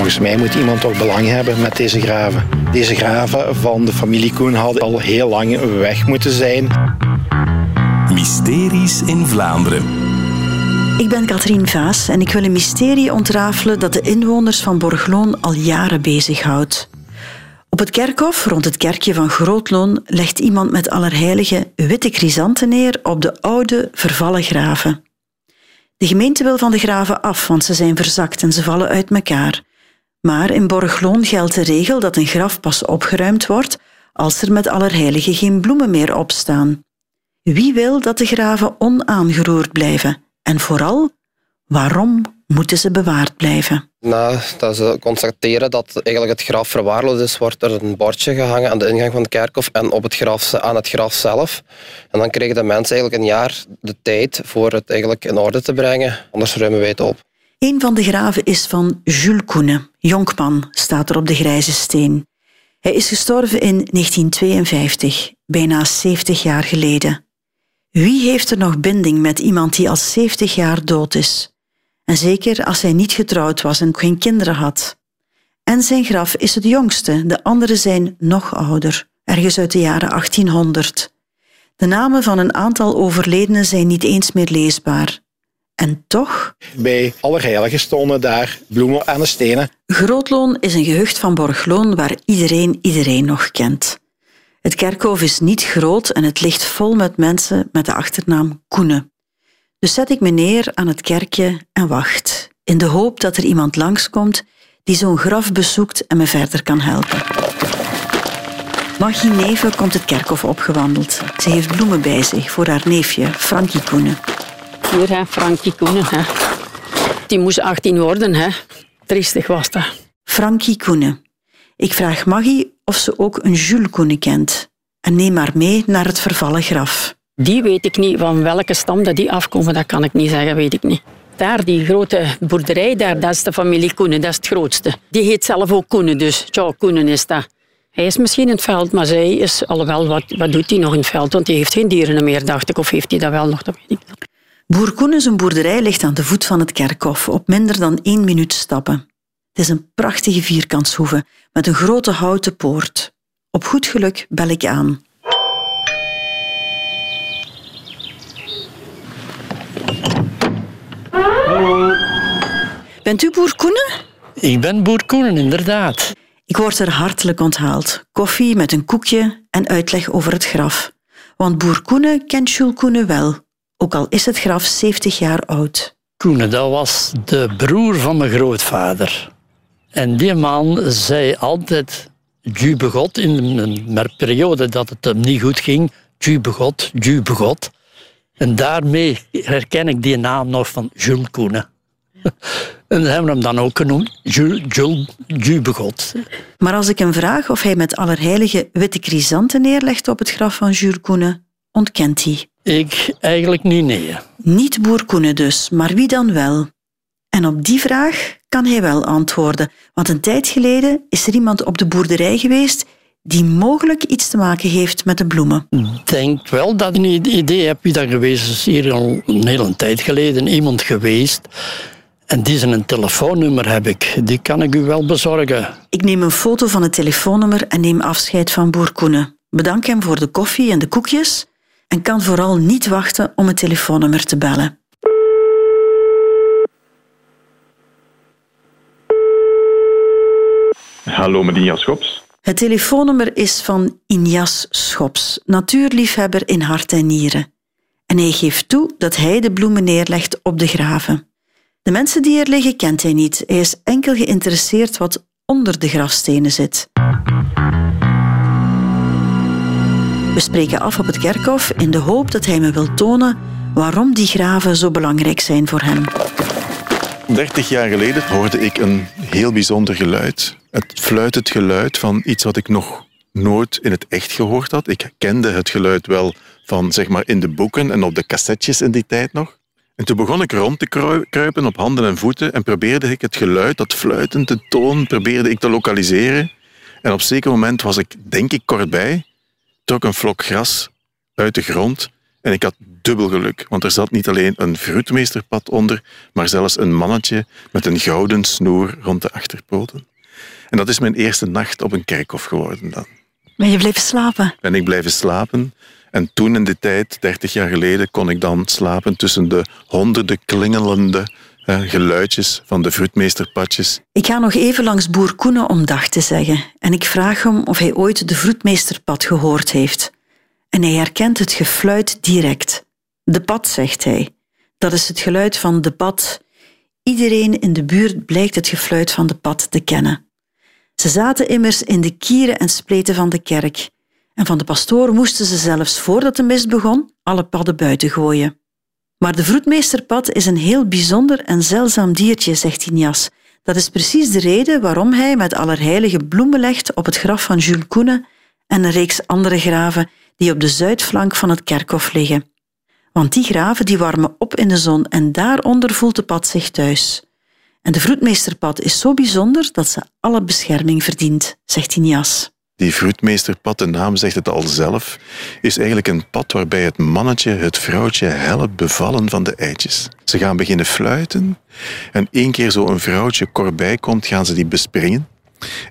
Volgens mij moet iemand toch belang hebben met deze graven. Deze graven van de familie Koen hadden al heel lang weg moeten zijn. Mysteries in Vlaanderen. Ik ben Katrien Vaas en ik wil een mysterie ontrafelen dat de inwoners van Borgloon al jaren bezighoudt. Op het kerkhof rond het kerkje van Grootloon legt iemand met allerheilige witte chrysanten neer op de oude, vervallen graven. De gemeente wil van de graven af, want ze zijn verzakt en ze vallen uit elkaar. Maar in Borgloon geldt de regel dat een graf pas opgeruimd wordt als er met allerheilige geen bloemen meer opstaan. Wie wil dat de graven onaangeroerd blijven? En vooral, waarom moeten ze bewaard blijven? Nadat ze constateren dat eigenlijk het graf verwaarloosd is, wordt er een bordje gehangen aan de ingang van het kerkhof en op het graf, aan het graf zelf. En dan kregen de mensen eigenlijk een jaar de tijd voor het eigenlijk in orde te brengen, anders ruimen wij het op. Een van de graven is van Jules Koenen, jonkman, staat er op de grijze steen. Hij is gestorven in 1952, bijna 70 jaar geleden. Wie heeft er nog binding met iemand die al 70 jaar dood is? En zeker als hij niet getrouwd was en geen kinderen had. En zijn graf is het jongste, de anderen zijn nog ouder, ergens uit de jaren 1800. De namen van een aantal overledenen zijn niet eens meer leesbaar. En toch? Bij Allerheiligen stonden daar bloemen aan de stenen. Grootloon is een gehucht van Borgloon waar iedereen iedereen nog kent. Het kerkhof is niet groot en het ligt vol met mensen met de achternaam Koenen. Dus zet ik me neer aan het kerkje en wacht, in de hoop dat er iemand langskomt die zo'n graf bezoekt en me verder kan helpen. Maggie Neven komt het kerkhof opgewandeld. Ze heeft bloemen bij zich voor haar neefje, Frankie Koenen. Hier, hè, Frankie Koenen. Hè. Die moest 18 worden, hè. Triestig was dat. Frankie Koenen. Ik vraag Maggie of ze ook een Jules Koenen kent. En neem haar mee naar het vervallen graf. Die weet ik niet. Van welke stam dat die afkomen, dat kan ik niet zeggen, weet ik niet. Daar, die grote boerderij, daar, dat is de familie Koenen, dat is het grootste. Die heet zelf ook Koenen, dus ja, Koenen is dat. Hij is misschien in het veld, maar zij is, alhoewel, wat, wat doet hij nog in het veld? Want hij heeft geen dieren meer, dacht ik. Of heeft hij dat wel nog, dat weet ik niet. Boer Koenen zijn boerderij ligt aan de voet van het kerkhof, op minder dan één minuut stappen. Het is een prachtige vierkantshoeve met een grote houten poort. Op goed geluk bel ik aan. Hallo. Bent u boer Koenen? Ik ben boer Koenen, inderdaad. Ik word er hartelijk onthaald. Koffie met een koekje en uitleg over het graf. Want boer Koenen kent Jules Koenen wel, ook al is het graf 70 jaar oud. Koenen, dat was de broer van mijn grootvader. En die man zei altijd Dieu begot in een periode dat het hem niet goed ging. Dieu begot, Dieu begot. En daarmee herken ik die naam nog van Jules Koenen. En hebben we hem dan ook genoemd, Jules, Jules Dieu begot. Maar als ik hem vraag of hij met allerheilige witte chrysanten neerlegt op het graf van Jules Koenen, ontkent hij. Ik eigenlijk niet, nee. Niet boer Koenen dus, maar wie dan wel? En op die vraag kan hij wel antwoorden, want een tijd geleden is er iemand op de boerderij geweest die mogelijk iets te maken heeft met de bloemen. Ik denk wel dat ik een idee heb wie dat geweest is. Hier al een hele tijd geleden iemand geweest. En die zijn een telefoonnummer heb ik. Die kan ik u wel bezorgen. Ik neem een foto van het telefoonnummer en neem afscheid van boer Koenen. Bedank hem voor de koffie en de koekjes en kan vooral niet wachten om het telefoonnummer te bellen. Hallo, met Injas Schops. Het telefoonnummer is van Injas Schops, natuurliefhebber in hart en nieren. En hij geeft toe dat hij de bloemen neerlegt op de graven. De mensen die er liggen kent hij niet. Hij is enkel geïnteresseerd wat onder de grafstenen zit. We spreken af op het kerkhof in de hoop dat hij me wil tonen waarom die graven zo belangrijk zijn voor hem. 30 jaar geleden hoorde ik een heel bijzonder geluid. Het fluitend geluid van iets wat ik nog nooit in het echt gehoord had. Ik kende het geluid wel van zeg maar in de boeken en op de cassettes in die tijd nog. En toen begon ik rond te kruipen op handen en voeten en probeerde ik het geluid, dat fluitende toon, probeerde ik te lokaliseren. En op een zeker moment was ik, denk ik, kort bij, trok een vlok gras uit de grond en ik had dubbel geluk. Want er zat niet alleen een vroedmeesterpad onder, maar zelfs een mannetje met een gouden snoer rond de achterpoten. En dat is mijn eerste nacht op een kerkhof geworden dan. Ben je blijven slapen? Ben ik blijven slapen. En toen in die tijd, 30 jaar geleden, kon ik dan slapen tussen de honderden klingelende geluidjes van de vroedmeesterpadjes. Ik ga nog even langs boer Koenen om dag te zeggen. En ik vraag hem of hij ooit de vroedmeesterpad gehoord heeft. En hij herkent het gefluit direct. De pad, zegt hij. Dat is het geluid van de pad. Iedereen in de buurt blijkt het gefluit van de pad te kennen. Ze zaten immers in de kieren en spleten van de kerk. En van de pastoor moesten ze zelfs voordat de mist begon alle padden buiten gooien. Maar de vroedmeesterpad is een heel bijzonder en zeldzaam diertje, zegt Ignas. Dat is precies de reden waarom hij met allerheilige bloemen legt op het graf van Jules Koenen en een reeks andere graven die op de zuidflank van het kerkhof liggen. Want die graven die warmen op in de zon en daaronder voelt de pad zich thuis. En de vroedmeesterpad is zo bijzonder dat ze alle bescherming verdient, zegt Inias. Die vroedmeesterpad, de naam zegt het al zelf, is eigenlijk een pad waarbij het mannetje het vrouwtje helpt bevallen van de eitjes. Ze gaan beginnen fluiten en één keer zo een vrouwtje korbij komt, gaan ze die bespringen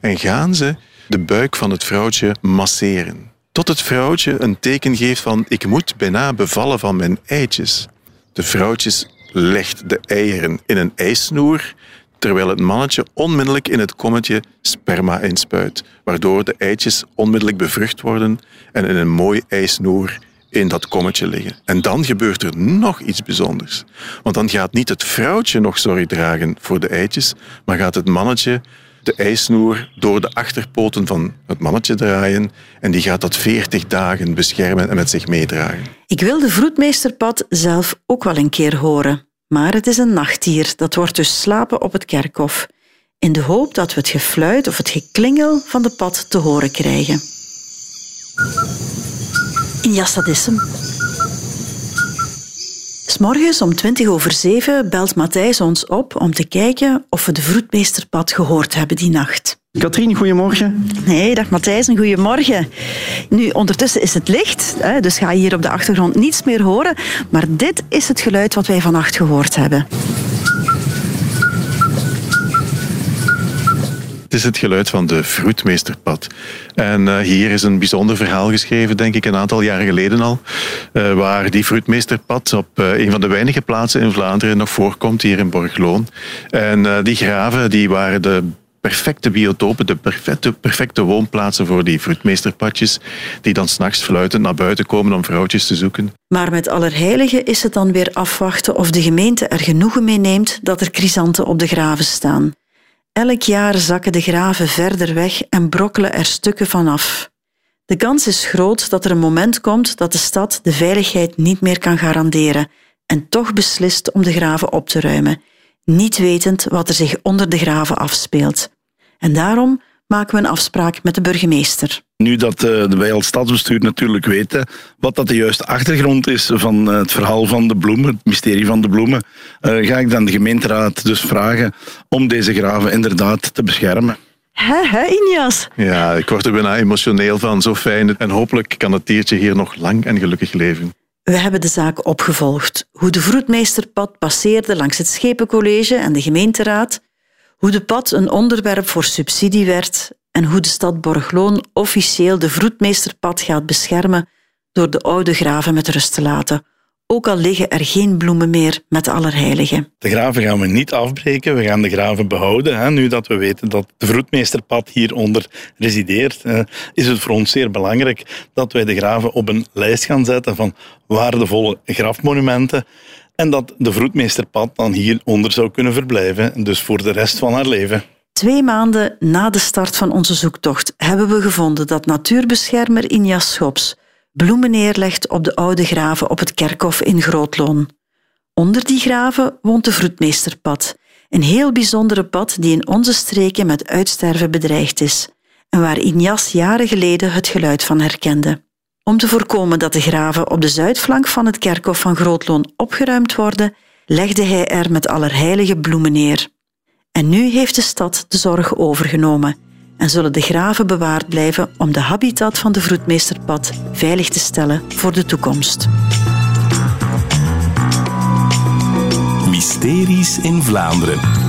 en gaan ze de buik van het vrouwtje masseren. Tot het vrouwtje een teken geeft van ik moet bijna bevallen van mijn eitjes. De vrouwtjes legt de eieren in een ijsnoer terwijl het mannetje onmiddellijk in het kommetje sperma inspuit, waardoor de eitjes onmiddellijk bevrucht worden en in een mooi ijsnoer in dat kommetje liggen. En dan gebeurt er nog iets bijzonders. Want dan gaat niet het vrouwtje nog zorg dragen voor de eitjes, maar gaat het mannetje de ijsnoer door de achterpoten van het mannetje draaien en die gaat dat 40 dagen beschermen en met zich meedragen. Ik wil de vroedmeesterpad zelf ook wel een keer horen. Maar het is een nachtdier, dat wordt dus slapen op het kerkhof, in de hoop dat we het gefluit of het geklingel van de pad te horen krijgen. In Jassadissem. S'morgens om 20 over 7 belt Matthijs ons op om te kijken of we de vroedmeesterpad gehoord hebben die nacht. Katrien, goedemorgen. Nee, dag Matthijs, een goedemorgen. Nu, ondertussen is het licht, dus ga je hier op de achtergrond niets meer horen. Maar dit is het geluid wat wij vannacht gehoord hebben. Is het geluid van de Vroedmeesterpad. En uh, hier is een bijzonder verhaal geschreven, denk ik, een aantal jaren geleden al. Uh, waar die Vroedmeesterpad op uh, een van de weinige plaatsen in Vlaanderen nog voorkomt, hier in Borgloon. En die graven die waren de perfecte biotopen, de perfecte, perfecte woonplaatsen voor die vroedmeesterpadjes, die dan s'nachts fluitend naar buiten komen om vrouwtjes te zoeken. Maar met Allerheiligen is het dan weer afwachten of de gemeente er genoegen mee neemt dat er chrysanten op de graven staan. Elk jaar zakken de graven verder weg en brokkelen er stukken vanaf. De kans is groot dat er een moment komt dat de stad de veiligheid niet meer kan garanderen en toch beslist om de graven op te ruimen, niet wetend wat er zich onder de graven afspeelt. En daarom maken we een afspraak met de burgemeester. Nu dat uh, wij als stadsbestuur natuurlijk weten wat dat de juiste achtergrond is van uh, het verhaal van de bloemen, het mysterie van de bloemen, uh, ga ik dan de gemeenteraad dus vragen om deze graven inderdaad te beschermen. Hè, hè, Injas? Ja, ik word er bijna emotioneel van. Zo fijn. En hopelijk kan het diertje hier nog lang en gelukkig leven. We hebben de zaak opgevolgd. Hoe de vroedmeesterpad passeerde langs het Schepencollege en de gemeenteraad, hoe de pad een onderwerp voor subsidie werd en hoe de stad Borgloon officieel de vroedmeesterpad gaat beschermen door de oude graven met rust te laten, ook al liggen er geen bloemen meer met de Allerheiligen. De graven gaan we niet afbreken, we gaan de graven behouden. Hè. Nu dat we weten dat de vroedmeesterpad hieronder resideert, is het voor ons zeer belangrijk dat wij de graven op een lijst gaan zetten van waardevolle grafmonumenten en dat de vroedmeesterpad dan hieronder zou kunnen verblijven, dus voor de rest van haar leven. Twee maanden na de start van onze zoektocht hebben we gevonden dat natuurbeschermer Inja Schops bloemen neerlegt op de oude graven op het kerkhof in Grootloon. Onder die graven woont de Vroedmeesterpad, een heel bijzondere pad die in onze streken met uitsterven bedreigd is en waar Injas jaren geleden het geluid van herkende. Om te voorkomen dat de graven op de zuidflank van het kerkhof van Grootloon opgeruimd worden, legde hij er met allerheilige bloemen neer. En nu heeft de stad de zorg overgenomen en zullen de graven bewaard blijven om de habitat van de vroedmeesterpad veilig te stellen voor de toekomst. Mysteries in Vlaanderen.